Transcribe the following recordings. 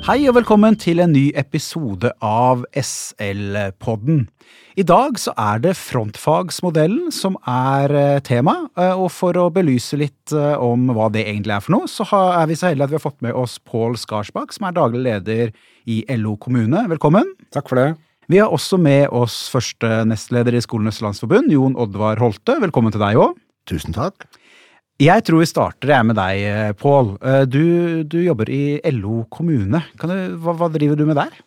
Hei og velkommen til en ny episode av SL-podden. I dag så er det frontfagsmodellen som er eh, tema, eh, og for å belyse litt eh, om hva det egentlig er for noe, så er vi så heldige at vi har fått med oss Pål Skarsbakk, som er daglig leder i LO kommune. Velkommen. Takk for det. Vi har også med oss første nestleder i Skolenes landsforbund, Jon Oddvar Holte. Velkommen til deg òg. Tusen takk. Jeg tror vi starter med deg, Pål. Du, du, jobber i LO kommune. Du, hva, hva, driver du med der?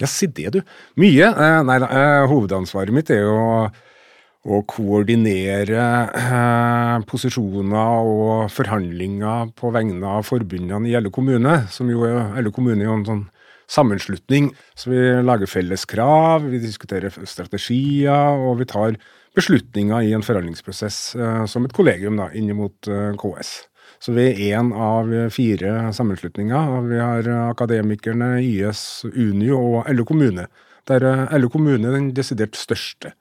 Ja, si det, du. Mye. Eh, nei, eh, hovedansvaret mitt er jo å koordinere eh, posisjoner og forhandlinger på vegne av forbundene i LO kommune, som jo er LO kommune er jo en sånn sammenslutning. Så vi lager felles krav, vi diskuterer strategier, og vi tar beslutninger i en forhandlingsprosess eh, som et kollegium da, inn mot eh, KS. Så vi er én av fire sammenslutninger. Vi har Akademikerne, YS, Unio og LO kommune. Der eh, LO kommune er den desidert største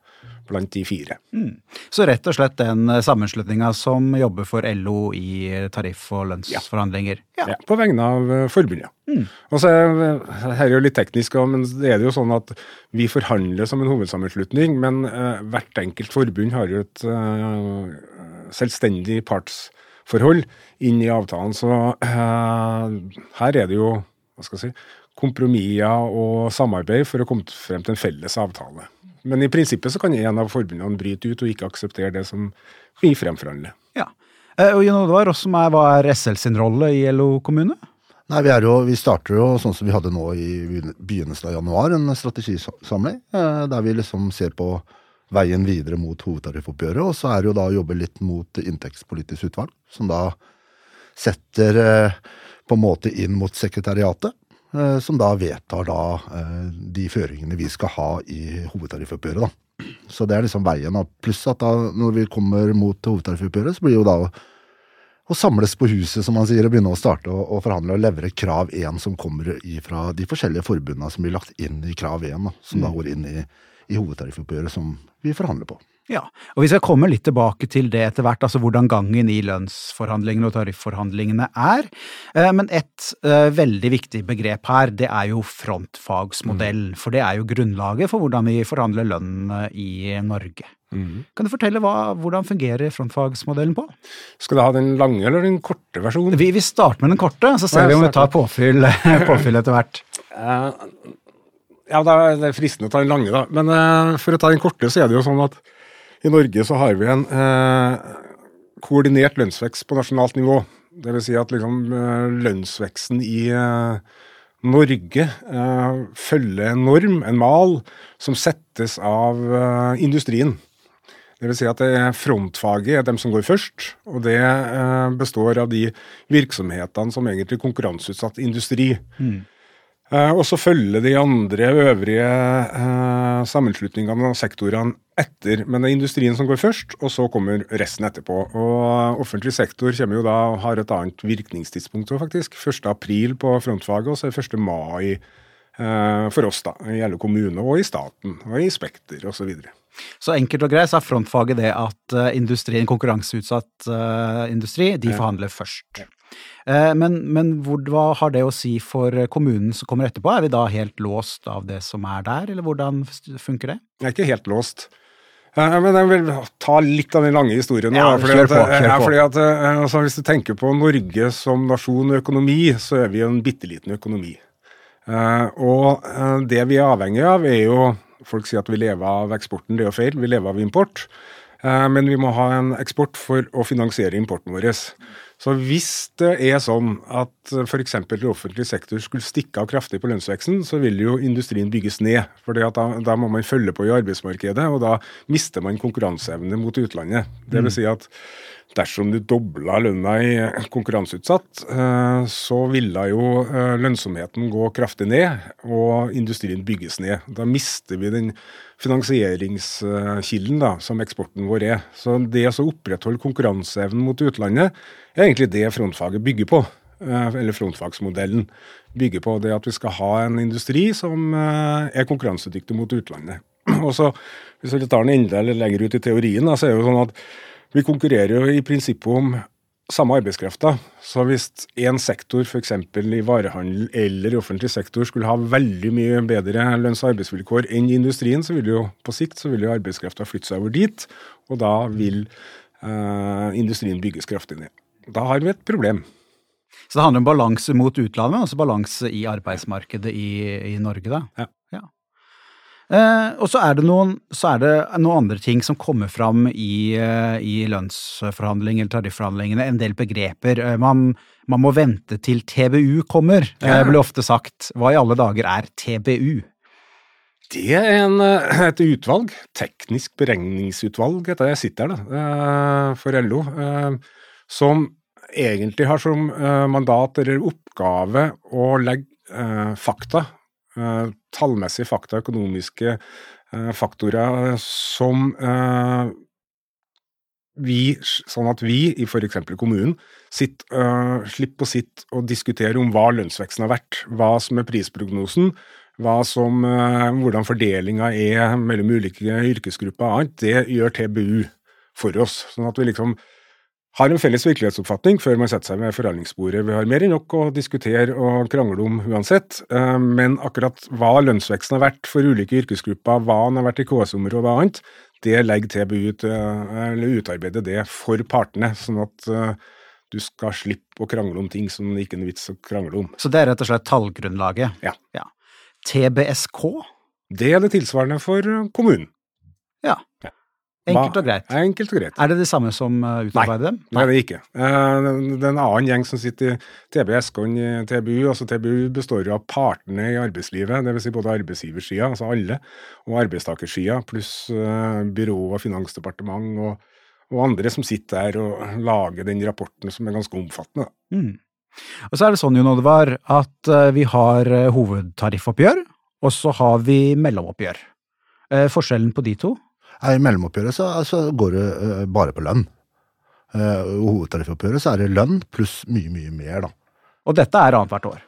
blant de fire. Mm. Så rett og slett den eh, sammenslutninga som jobber for LO i tariff- og lønnsforhandlinger? Ja. ja. på vegne av uh, forbundet. Mm. Og så Her er jo litt teknisk, men det er jo sånn at vi forhandler som en hovedsammenslutning, men hvert enkelt forbund har jo et selvstendig partsforhold inn i avtalen. Så her er det jo hva skal jeg si, kompromisser og samarbeid for å komme frem til en felles avtale. Men i prinsippet så kan en av forbundene bryte ut og ikke akseptere det som vi fremforhandler. Ja. Eh, og Jon Oddvar, hva er SL sin rolle i LO kommune? Nei, vi, jo, vi, starter jo sånn som vi hadde nå i begynnelsen av januar, en strategisamling. Eh, der vi liksom ser på veien videre mot hovedtariffoppgjøret. Og så er det jo da å jobbe litt mot inntektspolitisk utvalg, som da setter eh, på en måte inn mot sekretariatet. Eh, som da vedtar da eh, de føringene vi skal ha i hovedtariffoppgjøret. da. Så det er liksom veien. Pluss at da når vi kommer mot hovedtariffoppgjøret, så blir jo da å samles på huset, som man sier, og begynne å starte å forhandle og levere krav 1 som kommer fra de forskjellige forbundene som blir lagt inn i krav 1, da, som mm. da går inn i, i hovedtariffoppgjøret som vi forhandler på. Ja, og vi skal komme litt tilbake til det etter hvert, altså hvordan gangen i lønnsforhandlingene og tarifforhandlingene er. Eh, men et uh, veldig viktig begrep her, det er jo frontfagsmodell. Mm. For det er jo grunnlaget for hvordan vi forhandler lønn eh, i Norge. Mm. Kan du fortelle hva, hvordan fungerer frontfagsmodellen på? Skal du ha den lange eller den korte versjonen? Vi, vi starter med den korte, så ser vi om vi tar påfyll, påfyll etter hvert. Uh, ja, det er fristende å ta den lange, da. Men for å ta den korte, så er det jo sånn at i Norge så har vi en eh, koordinert lønnsvekst på nasjonalt nivå. Dvs. Si at liksom, eh, lønnsveksten i eh, Norge eh, følger en norm, en mal, som settes av eh, industrien. Dvs. Si at det er frontfaget er dem som går først, og det eh, består av de virksomhetene som egentlig konkurranseutsatt industri. Mm. Eh, og så følger de andre øvrige eh, sammenslutningene og sektorene etter. Men det er industrien som går først, og så kommer resten etterpå. Og offentlig sektor kommer jo da og har et annet virkningstidspunkt òg, faktisk. 1. april på frontfaget, og så er det 1. mai eh, for oss, da. I alle kommuner og i staten, og i Spekter osv. Så, videre. så enkelt og greit så er frontfaget det at industrien, konkurranseutsatt industri, de forhandler først. Eh, men, men hvor, hva har det å si for kommunen som kommer etterpå? Er vi da helt låst av det som er der, eller hvordan funker det? Jeg er ikke helt låst. Eh, men jeg vil ta litt av den lange historien. Ja, fordi på, kjør på. Fordi at, eh, altså, hvis du tenker på Norge som nasjon og økonomi, så er vi en bitte liten økonomi. Og det vi er avhengig av, er jo Folk sier at vi lever av eksporten, det er jo feil. Vi lever av import. Men vi må ha en eksport for å finansiere importen vår. Så hvis det er sånn at f.eks. offentlig sektor skulle stikke av kraftig på lønnsveksten, så vil jo industrien bygges ned. For da, da, må man følge på i arbeidsmarkedet, og da mister man konkurranseevne mot utlandet. Det vil mm. si at dersom du dobla lønna i konkurranseutsatt, eh, så ville jo eh, lønnsomheten gå kraftig ned, og industrien bygges ned. Da mister vi den finansieringskilden da, som eksporten vår er. Så det å opprettholde konkurranseevnen mot utlandet, er egentlig det frontfaget bygger på. Eh, eller frontfagsmodellen bygger på det at vi skal ha en industri som er konkurransedyktig mot utlandet. Og så, Hvis vi tar den enda lenger ut i teorien, så er det jo sånn at vi konkurrerer jo i prinsippet om samme arbeidskrafta. Så hvis én sektor, f.eks. i varehandel eller i offentlig sektor, skulle ha veldig mye bedre lønns- og arbeidsvilkår enn i industrien, så vil jo på sikt så vil jo arbeidskrafta flytte seg over dit, og da vil eh, industrien bygges kraftig ned. Da har vi et problem. Så det handler om balanse mot utlandet, altså balanse i arbeidsmarkedet i, i Norge, da? Ja. Eh, og så er, det noen, så er det noen andre ting som kommer fram i, eh, i lønnsforhandlinger eller tarifforhandlingene. En del begreper. Eh, man, man, må vente til TBU kommer, ja. blir ofte sagt. Hva i alle dager er TBU? Det er en, et utvalg, teknisk beregningsutvalg, etter jeg sitter her da, for LO, som egentlig har som mandat eller oppgave å legge fakta tallmessige fakta, økonomiske eh, faktorer som eh, vi, sånn at vi i f.eks. kommunen sitt, uh, slipper å sitte og diskutere om hva lønnsveksten har vært, hva som er prisprognosen, som, uh, hvordan fordelinga er mellom ulike yrkesgrupper og annet. Det gjør TBU for oss. Sånn at vi liksom har en felles virkelighetsoppfatning før man setter seg ved forhandlingsbordet. Vi har mer enn nok å diskutere og krangle om uansett, eh, men akkurat hva lønnsveksten har vært for ulike yrkesgrupper, hva den har vært i KS-området og annet, det legger TBU til å utarbeide det for partene, sånn at eh, du skal slippe å krangle om ting som det ikke er noe vits å krangle om. Så det er rett og slett tallgrunnlaget? Ja. ja. TBSK? Det er det tilsvarende for kommunen. Enkelt og greit. Enkelt og greit. Er det det samme som uh, utarbeider dem? Nei, det er det ikke. Det er en annen gjeng som sitter i TB Eskon i TBU. altså TBU består jo av partene i arbeidslivet, dvs. Si både arbeidsgiversida, altså alle, og arbeidstakersida, pluss uh, byrå og finansdepartement og, og, andre som sitter der og lager den rapporten som er ganske omfattende. Mm. Og så er det sånn, Jon Oddvar, at vi har hovedtariffoppgjør, og så har vi mellomoppgjør. Forskjellen på de to? I mellomoppgjøret så, så, går det uh, bare på lønn. Uh, hovedtariffoppgjøret så er det lønn pluss mye, mye mer, da. Og dette er annethvert år?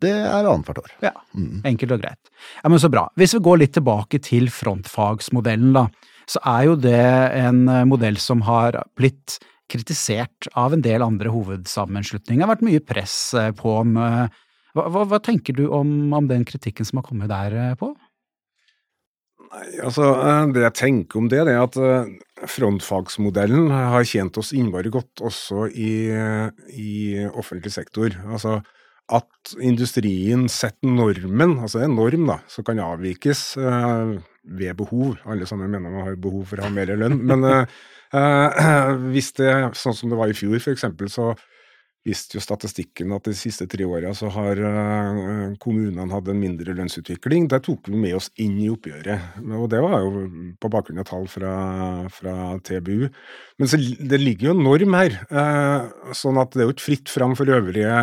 Det er annethvert år. Ja, mm. enkelt og greit. Ja, men Så bra. Hvis vi går litt tilbake til frontfagsmodellen, da, så er jo det en eh, modell som har blitt kritisert av en del andre hovedsammenslutninger. Det har vært mye press på om hva, hva, hva tenker du om, om, den kritikken som har kommet der på? Nei, altså eh, Det jeg tenker om det, det er at eh, frontfagsmodellen har tjent oss innmari godt også i, i offentlig sektor. Altså at industrien setter normen, altså en norm da, som kan avvikes eh, ved behov. Alle sammen mener man har behov for å ha mer lønn. Men eh, eh, hvis det, sånn som det var i fjor f.eks., så viste jo statistikken at de siste tre åra så har uh, kommunene hatt en mindre lønnsutvikling. Det tok vi med oss inn i oppgjøret, og det var jo på bakgrunn av tall fra, fra TBU. Men så, det ligger jo en norm her, uh, sånn at det er jo ikke fritt fram for øvrige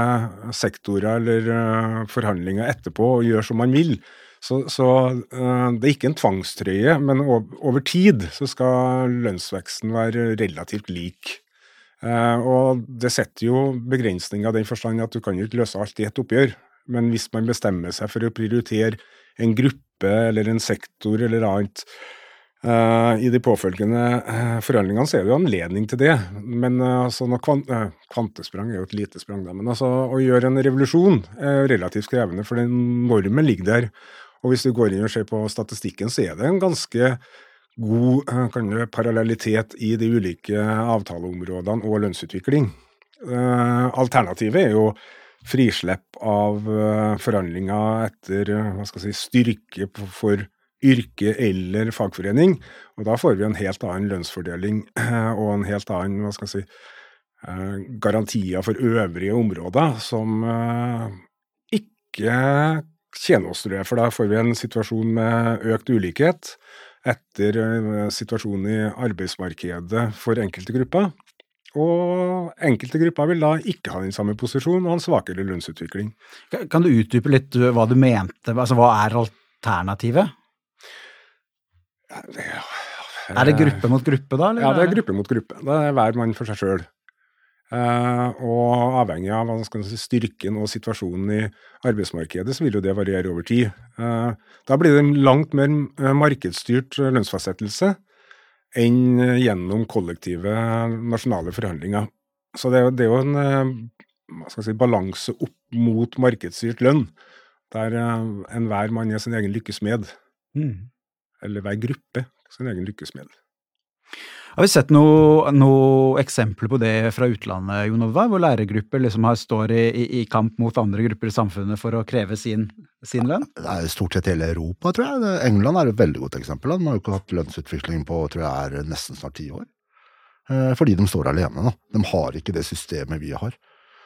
sektorer eller uh, forhandlinger etterpå å gjøre som man vil. Så, så det er ikke en tvangstrøye, men over tid så skal lønnsveksten være relativt lik. Uh, og det setter jo begrensninger i den forstand at du kan jo ikke løse alt i et oppgjør. Men hvis man bestemmer seg for å prioritere en gruppe eller en sektor eller annet uh, i de påfølgende uh, forhandlingene, så er det jo anledning til det. Men altså, kvant kvantesprang er jo et lite sprang, da. Men altså, å gjøre en revolusjon er relativt krevende, for den normen ligger der. Og hvis du går inn og ser på statistikken, så er det en ganske god eh, det, parallellitet i de ulike avtaleområdene og lønnsutvikling. Eh, alternativet er jo frislipp av eh, forhandlinger etter si, styrke for yrke eller fagforening. Og da får vi en helt annen lønnsfordeling og en helt annen si, garantier for øvrige områder som ikke tjener oss, tror jeg. For da får vi en situasjon med økt ulikhet etter eh, situasjonen i arbeidsmarkedet for enkelte grupper. Og enkelte grupper vil da ikke ha den samme posisjonen og ha en svakere lønnsutvikling. Kan du utdype litt hva du mente? Altså, hva er alternativet? Er det gruppe mot gruppe, da? Eller? Ja, det er gruppe mot gruppe. Det er hver mann for seg sjøl. Uh, og avhengig av si, styrken og situasjonen i arbeidsmarkedet, så vil jo det variere over tid. Uh, da blir det en langt mer eh, markedsstyrt lønnsfastsettelse enn gjennom kollektive nasjonale forhandlinger. Så det er jo, det er jo en eh, si, balanse opp mot markedsstyrt lønn, der eh, enhver mann er sin egen lykkesmed. Mm. Eller hver gruppe sin egen lykkesmed. Har vi sett noe, noe eksempler på det fra utlandet, Jon Oddvar, hvor lærergrupper liksom har, står i, i, i, kamp mot andre grupper i samfunnet for å kreve sin, sin lønn? Det er stort sett hele Europa, tror jeg. England er et veldig godt eksempel. De har jo ikke hatt lønnsutvikling på tror jeg er nesten snart ti år. Eh, fordi de står alene. Da. De har ikke det systemet vi har.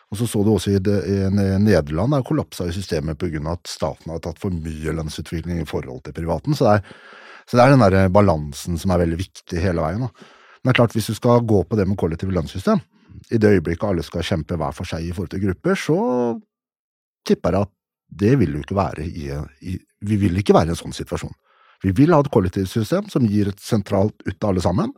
Og så så du også i, det, i Nederland, der kollapsa jo systemet pga. at staten har tatt for mye lønnsutvikling i forhold til privaten. Så det er, så det er den der balansen som er veldig viktig hele veien. Da. Men det er klart, hvis du skal gå på det med kollektive lønnssystem, i det øyeblikket alle skal kjempe hver for seg i forhold til grupper, så tipper jeg at det vil jo ikke være i, i Vi vil ikke være i en sånn situasjon. Vi vil ha et kollektivsystem som gir et sentralt ut til alle sammen.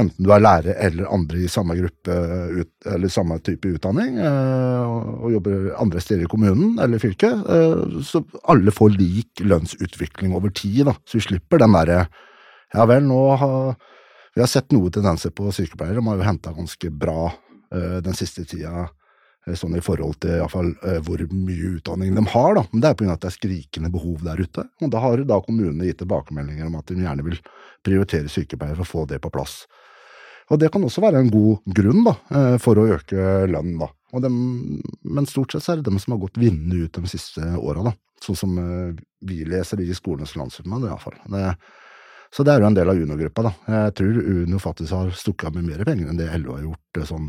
Enten du er lærer eller andre i samme gruppe ut, eller samme type utdanning, øh, og jobber andre steder i kommunen eller fylket, øh, så alle får lik lønnsutvikling over tid, da. Så vi slipper den derre ja vel, nå har vi har sett noe tendenser på sykepleiere. De har jo henta ganske bra uh, den siste tida, uh, sånn i forhold til iallfall uh, hvor mye utdanning de har. da. Men det er pga. at det er skrikende behov der ute. Og da har da kommunene gitt tilbakemeldinger om at de gjerne vil prioritere sykepleiere for å få det på plass. Og det kan også være en god grunn da, for å øke lønnen. men stort sett så er det dem som har gått vinnende ut de siste åra, sånn som vi leser i Skolenes landsforbund iallfall. Det, så det er jo en del av Uno-gruppa, da. Jeg tror Uno faktisk har stukket av med mer penger enn det LO har gjort eh, sånn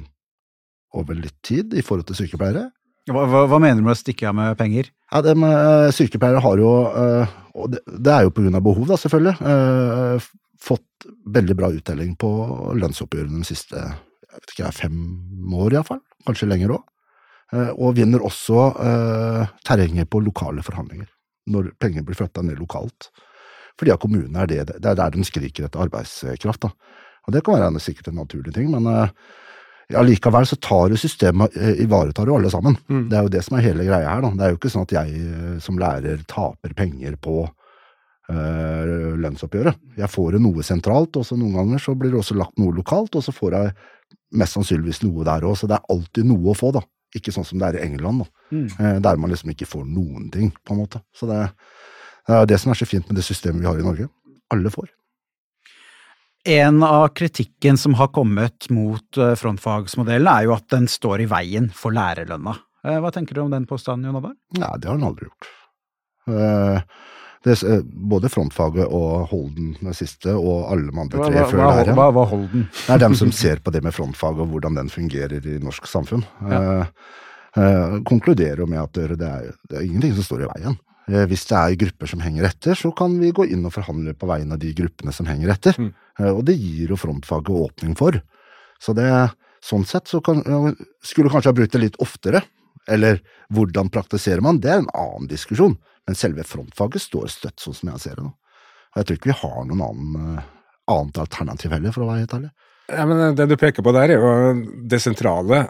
over litt tid i forhold til sykepleiere. Hva, hva, hva mener du med å stikke av med penger? Ja, det med Sykepleiere har jo, uh, og det, er jo på grunn av behov, da selvfølgelig, fått veldig bra uttelling på lønnsoppgjørene de siste jeg vet ikke, fem år iallfall, kanskje lenger òg. Og vinner også terrenget på lokale forhandlinger, når penger blir flytta ned lokalt. Fordi at kommunene er det, det er der de skriker etter arbeidskraft. Da. Og det kan være en, sikkert en naturlig ting, men allikevel ja, så tar jo systemet eh, ivaretar jo alle sammen. Mm. Det er jo det som er hele greia her. Da. Det er jo ikke sånn at jeg eh, som lærer taper penger på øh, lønnsoppgjøret. Jeg får jo noe sentralt, og så noen ganger så blir det også lagt noe lokalt, og så får jeg mest sannsynligvis noe der òg. Så det er alltid noe å få, da. Ikke sånn som det er i England, da. Mm. der man liksom ikke får noen ting, på en måte. Så det, det er det som er så fint med det systemet vi har i Norge. Alle får. En av kritikken som har kommet mot eh, frontfagsmodellen, er jo at den står i veien for lærerlønna. Eh, hva tenker du om den påstanden, Jon Oddvar? Nei, det har den aldri gjort. Eh, det, både frontfaget og Holden det siste, og alle de andre tre før der. Hva var Holden? Det er dem som ser på det med frontfaget og hvordan den fungerer i norsk samfunn. Ja. Eh, konkluderer jo med at det er, det er ingenting som står i veien. Eh, hvis det er grupper som henger etter, så kan vi gå inn og forhandle på vegne av de gruppene som henger etter. Mm. Eh, og det gir jo frontfaget åpning for. Så det, sånn sett så kan, skulle kanskje ha brukt det litt oftere. Eller hvordan praktiserer man, det er en annen diskusjon. Men selve frontfaget står støtt, sånn som jeg ser det nå. Og jeg tror ikke vi har noen annen, eh, annet alternativ heller, for å være helt ærlig. Ja, men Det du peker på der, er jo det sentrale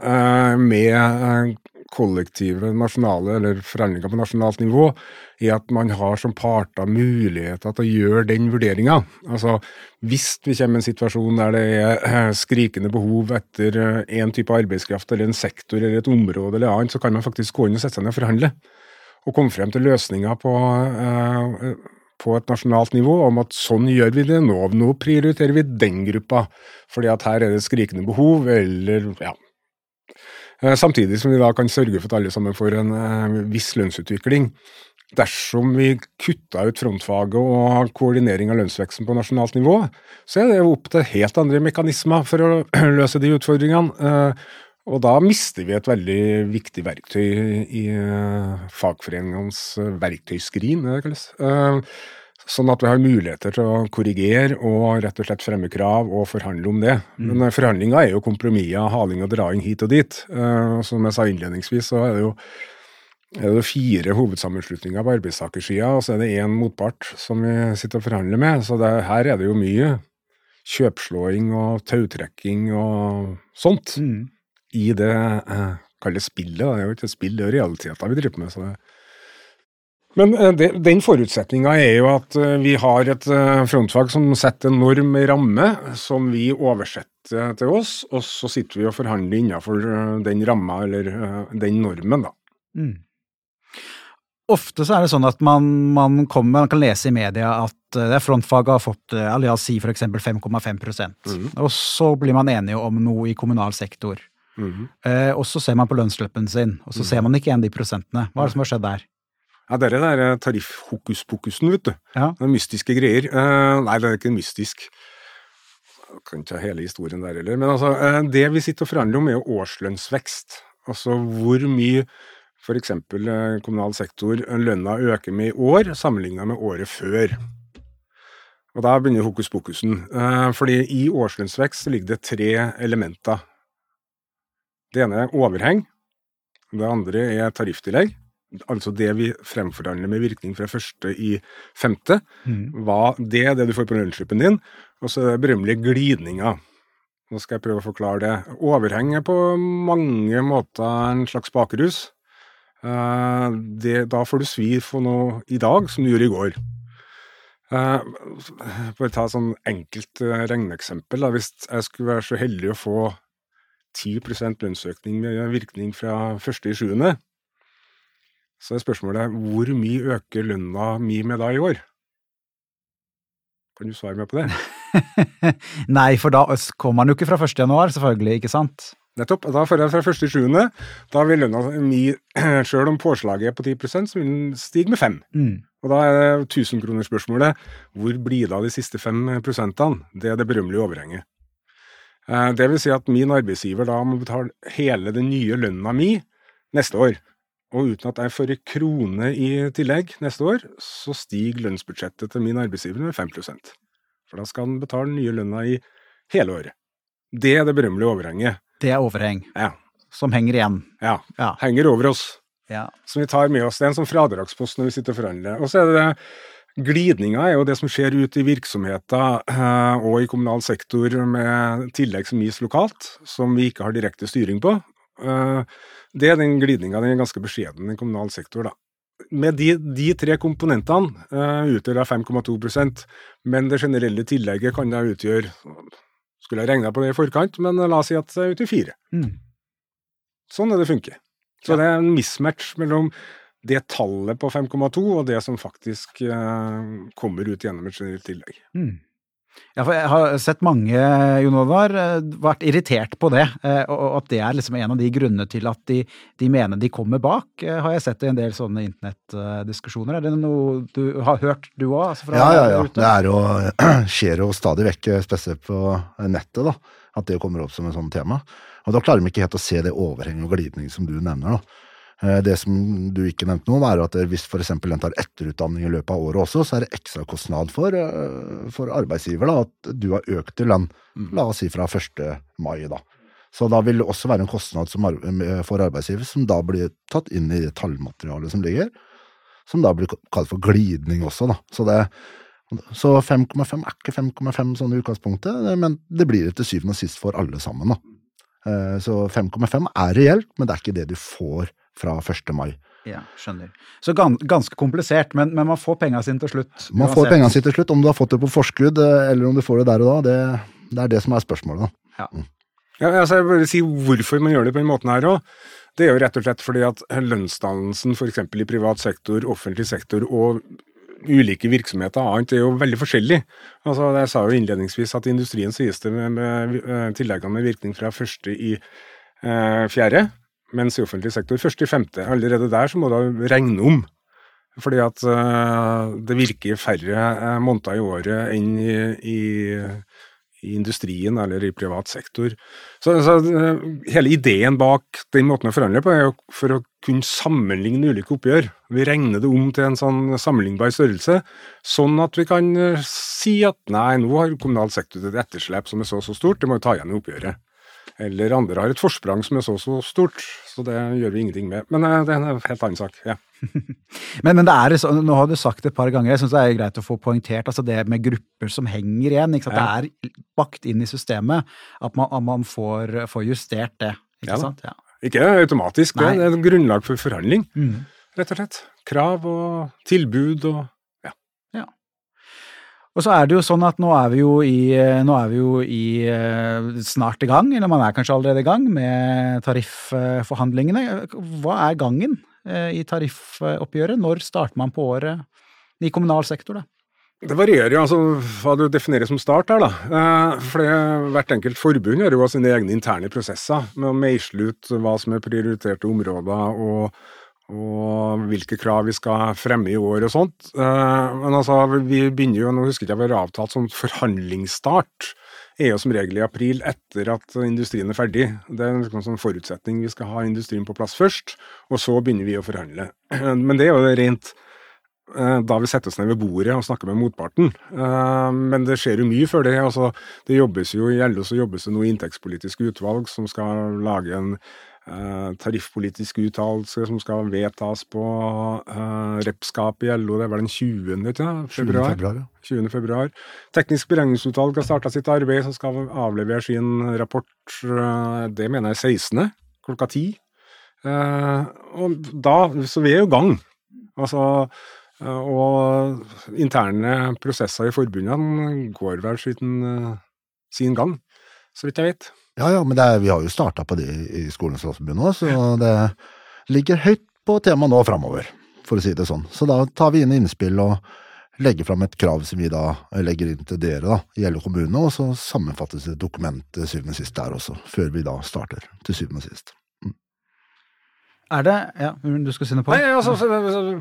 med kollektive nasjonale, eller forhandlinger på nasjonalt nivå, er at man har som parter muligheter til å gjøre den vurderinga. Altså, hvis vi kommer i en situasjon der det er eh, skrikende behov etter eh, type arbeidskraft, eller en sektor eller et område eller annet, så kan man faktisk gå inn og sette seg ned og forhandle. Og komme frem til løsninger på, eh, på et nasjonalt nivå om at sånn gjør vi det nå, nå prioriterer vi den gruppa, fordi at her er det skrikende behov, eller ja, samtidig som vi da kan sørge for at alle sammen får en eh, viss lønnsutvikling. Dersom vi kutta ut frontfaget og koordinering av lønnsveksten på nasjonalt nivå, så er det jo opp til helt andre mekanismer for å løse de utfordringene. Eh, og da mister vi et veldig viktig verktøy i fagforeningenes verktøyskrin, det kalles. Sånn at vi har muligheter til å korrigere og rett og slett fremme krav og forhandle om det. Mm. Men forhandlinga forhandlinger er jo kompromisser, haling og draing hit og dit. Uh, som jeg sa innledningsvis, så er det jo er det fire hovedsammenslutninger på arbeidstakersida, og så er det én motpart som vi sitter og forhandler med. Så det, her er det jo mye kjøpslåing og tautrekking og sånt mm. i det uh, kalles spillet. Det er jo ikke et spill, det er realiteter vi driver med. så det men eh, den forutsetninga er jo at eh, vi har et eh, frontfag som setter en norm, ramme, som vi oversetter til, oss, og så sitter vi og forhandler innenfor den ramma eller den normen, da. Mm. Ofte så er det sånn at man, man, kommer, man kan lese i media at uh, frontfaget har fått Alias si for eksempel 5,5 mm. og så blir man enige om noe i kommunal sektor. Mm. Eh, og så ser man på lønnsslippen sin, og så mm. ser man ikke igjen de prosentene. Hva er det som har skjedd der? Ja, Det er det der tariffhokuspokusen, vet du. Ja. Det er mystiske greier. nei, det er ikke mystisk. Jeg kan ikke ha hele historien der heller. Men altså, det vi sitter og forhandler om, er jo årslønnsvekst. Altså hvor mye f.eks. Eh, kommunal sektor, lønna øker med i år sammenligna med året før. Og Da begynner hokus pokusen. Eh, fordi i årslønnsvekst ligger det tre elementer. Det ene er overheng. Det andre er tarifftillegg. Altså det vi fremforhandler med virkning fra første i femte. Mm. var det det du får på lønnsslippen din. Og så er det berømmelige glidninga. Nå skal jeg prøve å forklare det. Overheng er på mange måter en slags bakerus. Eh, det, da får du svi for noe i dag som du gjorde i går. Bare ta et sånn enkelt uh, regneeksempel. Hvis jeg skulle være så heldig å få 10% lønnsøkning med virkning fra 1.7., så er spørsmålet hvor mye øker lønna mi med da i år? Kan du svare meg på det? Nei, for da kommer man jo ikke fra 1. januar, selvfølgelig, ikke sant? Nettopp. Da får jeg fra 1.7. Da vil lønna mi, sjøl om påslaget er på 10 så vil den stige med 5 mm. Og da er det 1000-kronersspørsmålet. Hvor blir det av de siste 5 prosentene? Det er det berømmelige overhenget. Eh, det vil si at min arbeidsgiver da må betale hele den nye lønna mi neste år. Og uten at jeg får en krone i tillegg neste år, så stiger lønnsbudsjettet til min arbeidsgiver med 5% For da skal han betale den nye lønna i hele året. Det er det berømmelige overhenget. Det er overheng. Ja. Som henger igjen. Ja. ja. Henger over oss. Ja. Som vi tar med oss. Det er en sånn fradragspost når vi sitter og forhandler. Og så er det Glidninga er jo det som skjer ute i virksomheter eh, og i kommunal sektor med tillegg som gis lokalt, som vi ikke har direkte styring på. Eh, det er den glidninga. Den er ganske beskjeden i kommunal sektor, da. Med de, de tre komponentene uh, utgjør det 5,2% men det generelle tillegget kan da utgjøre skulle jeg regna på det i forkant, men la oss si at det utgjør ute fire. Mm. Sånn er det funker. Så ja. det er en mismatch mellom det tallet på 5,2 og det som faktisk uh, kommer ut gjennom et generelt tillegg. Mm. Ja, for jeg har sett mange, Jon Oddvar, eh, vært irritert på det. Eh, og at det er liksom en av de grunnene til at de, de, mener de kommer bak. Eh, har jeg sett i en del sånne internettdiskusjoner. Er det noe du har hørt, du òg? Altså ja, ja, ja. Det er jo, skjer jo stadig vekk, spesielt på nettet, da, at det kommer opp som en sånn tema. Og da klarer de ikke helt å se det overheng og glidning som du nevner. da. Eh, det som du ikke nevnte noe om, er at hvis f.eks. den tar etterutdanning i løpet av året også, så er det ekstrakostnad for, eh, for arbeidsgiver da, at du har økt til lønn, mm. la oss si fra 1. mai. da. Så da vil det også være en kostnad for arbeidsgiver som da blir tatt inn i det tallmaterialet som ligger, som da blir kalt for glidning også. da. Så, så 5,5 er ikke 5,5 sånn i utgangspunktet, men det blir det til syvende og sist for alle sammen. da. Eh, så 5,5 er reelt, men det er ikke det du får fra 1. mai. Ja, skjønner. Så ganske komplisert, men, men man får penga sine til slutt? Man får penga sine til slutt. Om du har fått det på forskudd, eh, eller om du får det der og da, det, det er det som er spørsmålet. da. Ja. Mm. Ja, altså jeg vil si hvorfor man gjør det på den måten her òg. Det er jo rett og slett fordi at lønnsdannelsen f.eks. i privat sektor, offentlig sektor og ulike virksomheter annet er jo veldig forskjellig. Altså, jeg sa jo innledningsvis at industrien sies det med, med, med tilleggene med virkning fra første i eh, fjerde mens i offentlig sektor først i femte. Allerede der så må du regne om. Fordi at uh, det virker færre uh, måneder i året enn i, i, i, industrien eller i privat sektor. Så, så uh, hele ideen bak den måten å forhandle på er jo for å kunne sammenligne ulike oppgjør. Vi regner det om til en sånn sammenlignbar størrelse, sånn at vi kan si at nei, nå har kommunal sektor et etterslep som er så og så stort, det må vi ta igjen i oppgjøret. Eller andre har et forsprang som er så så stort, så det gjør vi ingenting med. Men eh, det er en helt annen sak. ja. men, men, det er, nå har du sagt det et par ganger, jeg syns det er greit å få poengtert altså det med grupper som henger igjen. Ja. Det er bakt inn i systemet at man, at man får, får, justert det. Ikke ja, sant? Ja. Ikke automatisk, Nei. det er grunnlag for forhandling, mm. rett og slett. Krav og tilbud og Og så er det jo sånn at nå er vi jo i, er vi jo i snart i gang, eller man er kanskje allerede i gang, med tarifforhandlingene. Hva er gangen i tariffoppgjøret? Når starter man på året i kommunal sektor, da? Det varierer jo altså, hva du definerer som start her. da. Eh, for Hvert enkelt forbund har jo sine egne interne prosesser med å meisle ut hva som er prioriterte områder og, og, hvilke krav vi skal fremme i år og sånt. Eh, men altså, vi begynner jo, nå husker jeg ikke vi har avtalt som forhandlingsstart er jo som regel i april etter at industrien er ferdig. Det er en sånn forutsetning. Vi skal ha industrien på plass først, og så begynner vi å forhandle. Men det er jo rent Eh, da vi setter oss ned ved bordet og snakker med motparten. Eh, men det skjer jo mye før det. altså Det jobbes jo I LO så jobbes det nå inntektspolitisk utvalg som skal lage en uh, uttalelser som skal vedtas på uh, repskap i LO. Det var den 20. Ikke? februar. 20. februar, ja. 20. februar. Teknisk beregningsutvalg har starta sitt arbeid, som skal avlevere sin rapport. Uh, det mener jeg 16. klokka 10. og da, Så vi er jo i gang. Altså Eh, og interne prosesser i forbundene går vel sin, eh, sin gang, så vidt jeg vet. Ja, ja, men er, vi har jo starta på det i Skolens Landsforbund nå, så det ligger høyt på temaet nå framover, for å si det sånn. Så da tar vi inn innspill og legger fram et krav som vi da legger inn til dere da, i hele kommunene, og så sammenfattes et dokument til syvende og sist der også, før vi da starter til syvende og sist. Mm. Er det Ja, du skal si noe på? Nei, altså,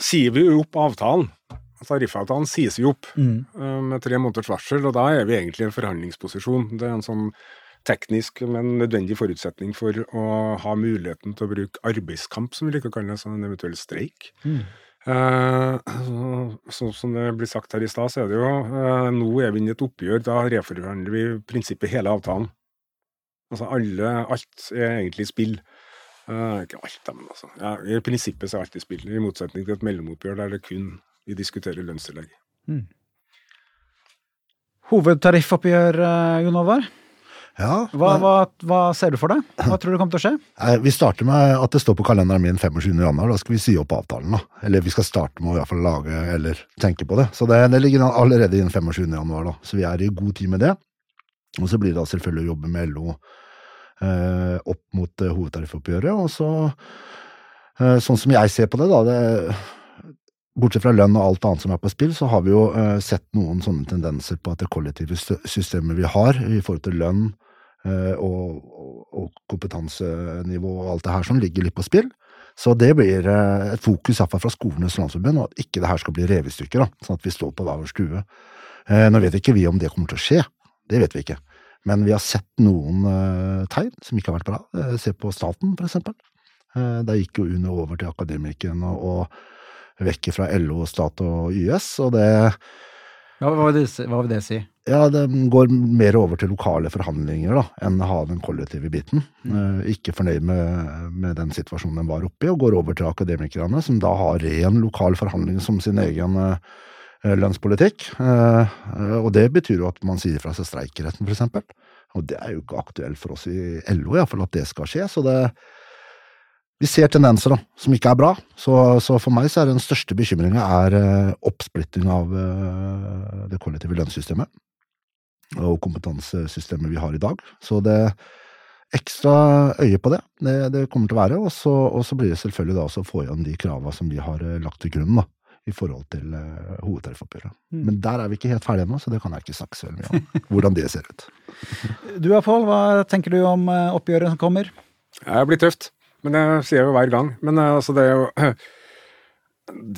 sier vi jo opp avtalen. Tariffavtalen sies jo opp mm. Eh, med tre måneders varsel, og da er vi egentlig i en forhandlingsposisjon. Det er en sånn teknisk, men nødvendig forutsetning for å ha muligheten til å bruke arbeidskamp, som vi liker å kalle det, som en eventuell streik. Mm. Eh, så, som det blir sagt her i stad, så er det jo eh, Nå er vi inne i et oppgjør. Da reforhandler vi i prinsippet hele avtalen. Altså alle, alt er egentlig spill. Uh, ikke alt, men altså. Ja, I prinsippet så er alt i spill, i motsetning til et mellomoppgjør der det kun vi diskuterer lønnstillegg. Mm. Hovedtariffoppgjør, Jon Håvard? Ja, hva, hva, hva, ser du for deg? Hva tror du kommer til å skje? Vi starter med at det står på kalenderen min 25. januar. Da skal vi si opp avtalen. da. Eller vi skal starte med å i hvert fall lage eller tenke på det. Så det, det ligger allerede innen 25. januar. da. Så vi er i god tid med det. Og så blir det da selvfølgelig å jobbe med LO Eh, opp mot eh, hovedtariffoppgjøret. Og så, eh, sånn som jeg ser på det, da det, Bortsett fra lønn og alt annet som er på spill, så har vi jo sett noen sånne tendenser på at det kollektive systemet vi har i forhold til lønn og, og kompetansenivå og alt det her som ligger litt på spill. Så det blir et fokus iallfall fra Skolenes landsforbund, og at ikke det her skal bli revet i stykker, sånn at vi står på hver vår stue. Nå vet ikke vi om det kommer til å skje, det vet vi ikke. Men vi har sett noen tegn som ikke har vært bra. Se på staten, for eksempel. Der gikk jo UNE over til Akademikerne og, og vekk fra LO, stat og YS, og det ja, hva, vil det, hva vil det si? Ja, Det går mer over til lokale forhandlinger da, enn å ha den kollektive biten. Mm. ikke fornøyd med, med, den situasjonen den var oppe i, og går over til akademikerne, som da har ren lokal forhandling som sin egen Eh, lønnspolitikk. Eh, og det betyr jo at man sier fra seg streikeretten, f.eks. Og det er jo ikke aktuelt for oss i LO iallfall at det skal skje. Så det Vi ser tendenser da, som ikke er bra. Så, så for meg så er den største bekymringa eh, oppsplitting av det kollektive lønnssystemet. Og kompetansesystemet vi har i dag. Så det ekstra øye på det. Det, det kommer til å være. Og så, og så blir det selvfølgelig da også å få igjen de krava som vi har lagt til grunn. da i forhold til uh, hovedtariffoppgjøret. Mm. Men der er vi ikke helt ferdige ennå, så det kan jeg ikke snakke så mye om. hvordan det ser ut. Du da, Pål, hva tenker du om uh, oppgjøret som kommer? Det blir tøft, men det sier jeg jo hver gang. Men uh, altså, det er jo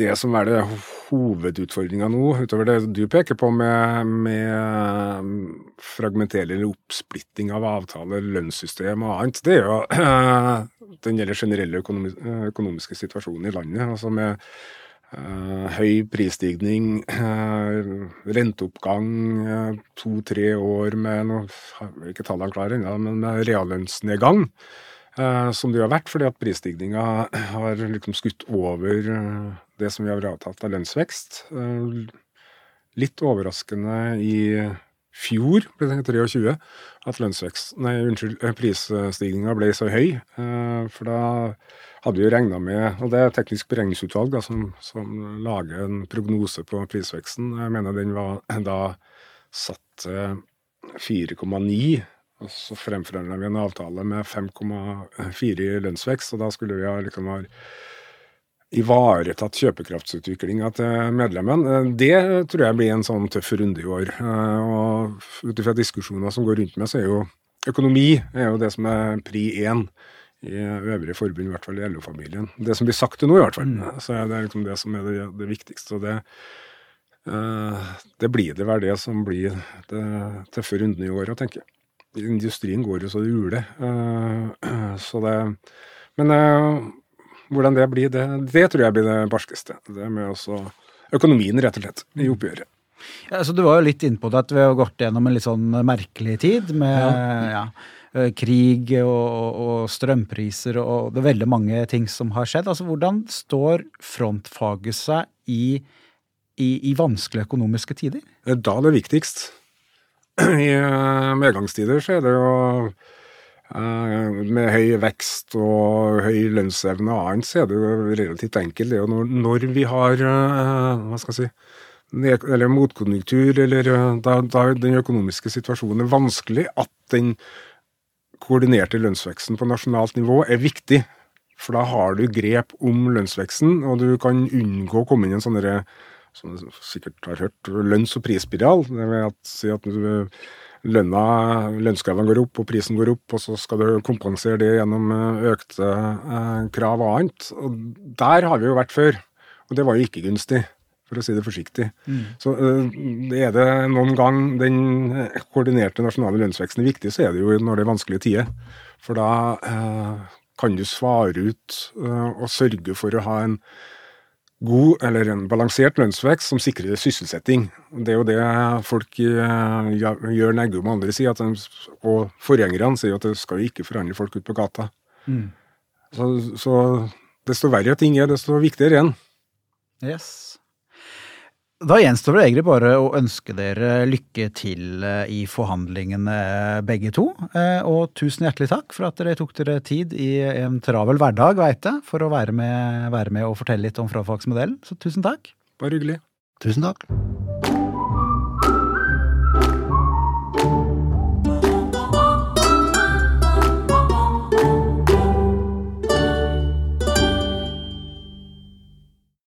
det som er det hovedutfordringa nå, utover det du peker på med, med fragmentering eller oppsplitting av avtaler, lønnssystem og annet, det er jo den gjelder generelle økonomiske situasjonen i landet. altså med Uh, høy prisstigning, uh, renteoppgang, to-tre år med nå ikke tallene klare ennå, men med reallønnsnedgang, som det har vært fordi at prisstigninga har liksom skutt over det som vi har avtalt av lønnsvekst. litt overraskende i fjor, 23, at lønnsvekst, nei, unnskyld, prisstigninga ble så høy. For da hadde vi jo regna med Og det er teknisk beregningsutvalg da, som, som, lager en prognose på prisveksten. Jeg mener den var da satt til 4,9. Og så fremforhandla vi en avtale med 5,4 i lønnsvekst, og da skulle vi ha liksom ha ivaretatt kjøpekraftsutviklinga til medlemmene. Det tror jeg blir en sånn tøff runde i år. Og ut ifra diskusjoner som går rundt meg, så er jo økonomi er jo det som er pri én i øvrige forbund, i hvert fall i LO-familien. Det som blir sagt til nå, i hvert fall. Mm. Så er det liksom det som er det, det viktigste. og det, uh, det blir det vel det som blir det tøffe runden i år, tenker jeg. Industrien går jo så det uler. Uh, så det Men uh, hvordan det blir, det, det, tror jeg blir det barskeste. Det med også økonomien, rett og slett, i oppgjøret. Ja, så Du var jo litt inne på det at vi har gått gjennom en litt sånn merkelig tid med ja. Ja, Eh, krig og, og, strømpriser og det er veldig mange ting som har skjedd. Altså, Hvordan står frontfaget seg i, i, i vanskelige økonomiske tider? Da er det viktigst. I eh, medgangstider så er det jo eh, med høy vekst og høy lønnsevne og annet, så er det jo relativt enkelt. Det er jo når, når vi har hva skal jeg si, eller motkonjunktur, eller da, da den økonomiske situasjonen er vanskelig, at den koordinerte lønnsveksten på nasjonalt nivå er viktig. For da har du grep om lønnsveksten, og du kan unngå å komme inn i en sånn som du sikkert har hørt, lønns- og prisspiral. Det vil si at lønna, lønnskravene går opp og prisen går opp, og så skal du kompensere det gjennom eh, økte eh, krav og annet. Og der har vi jo vært før, og det var jo ikke gunstig for å si det forsiktig. Mm. Så er det noen gang den eh, koordinerte nasjonale lønnsveksten er viktig, så er det jo når det er vanskelige tider. For da kan du svare ut og sørge for å ha en god eller en balansert lønnsvekst som sikrer sysselsetting. Det er jo det folk uh, gjør Eggum og andre sier, de, og forgjengerne sier at det skal jo ikke forhandle folk ut på gata. Mm. Så, så desto verre ting er, desto viktigere er den. Yes. Da gjenstår det egentlig bare å ønske dere lykke til eh, i forhandlingene begge to. Eh, og tusen hjertelig takk for at dere tok dere tid i en travel hverdag, veit jeg, for å være med, være med, og fortelle litt om frafagsmodellen. Så tusen takk. Bare hyggelig. Tusen takk.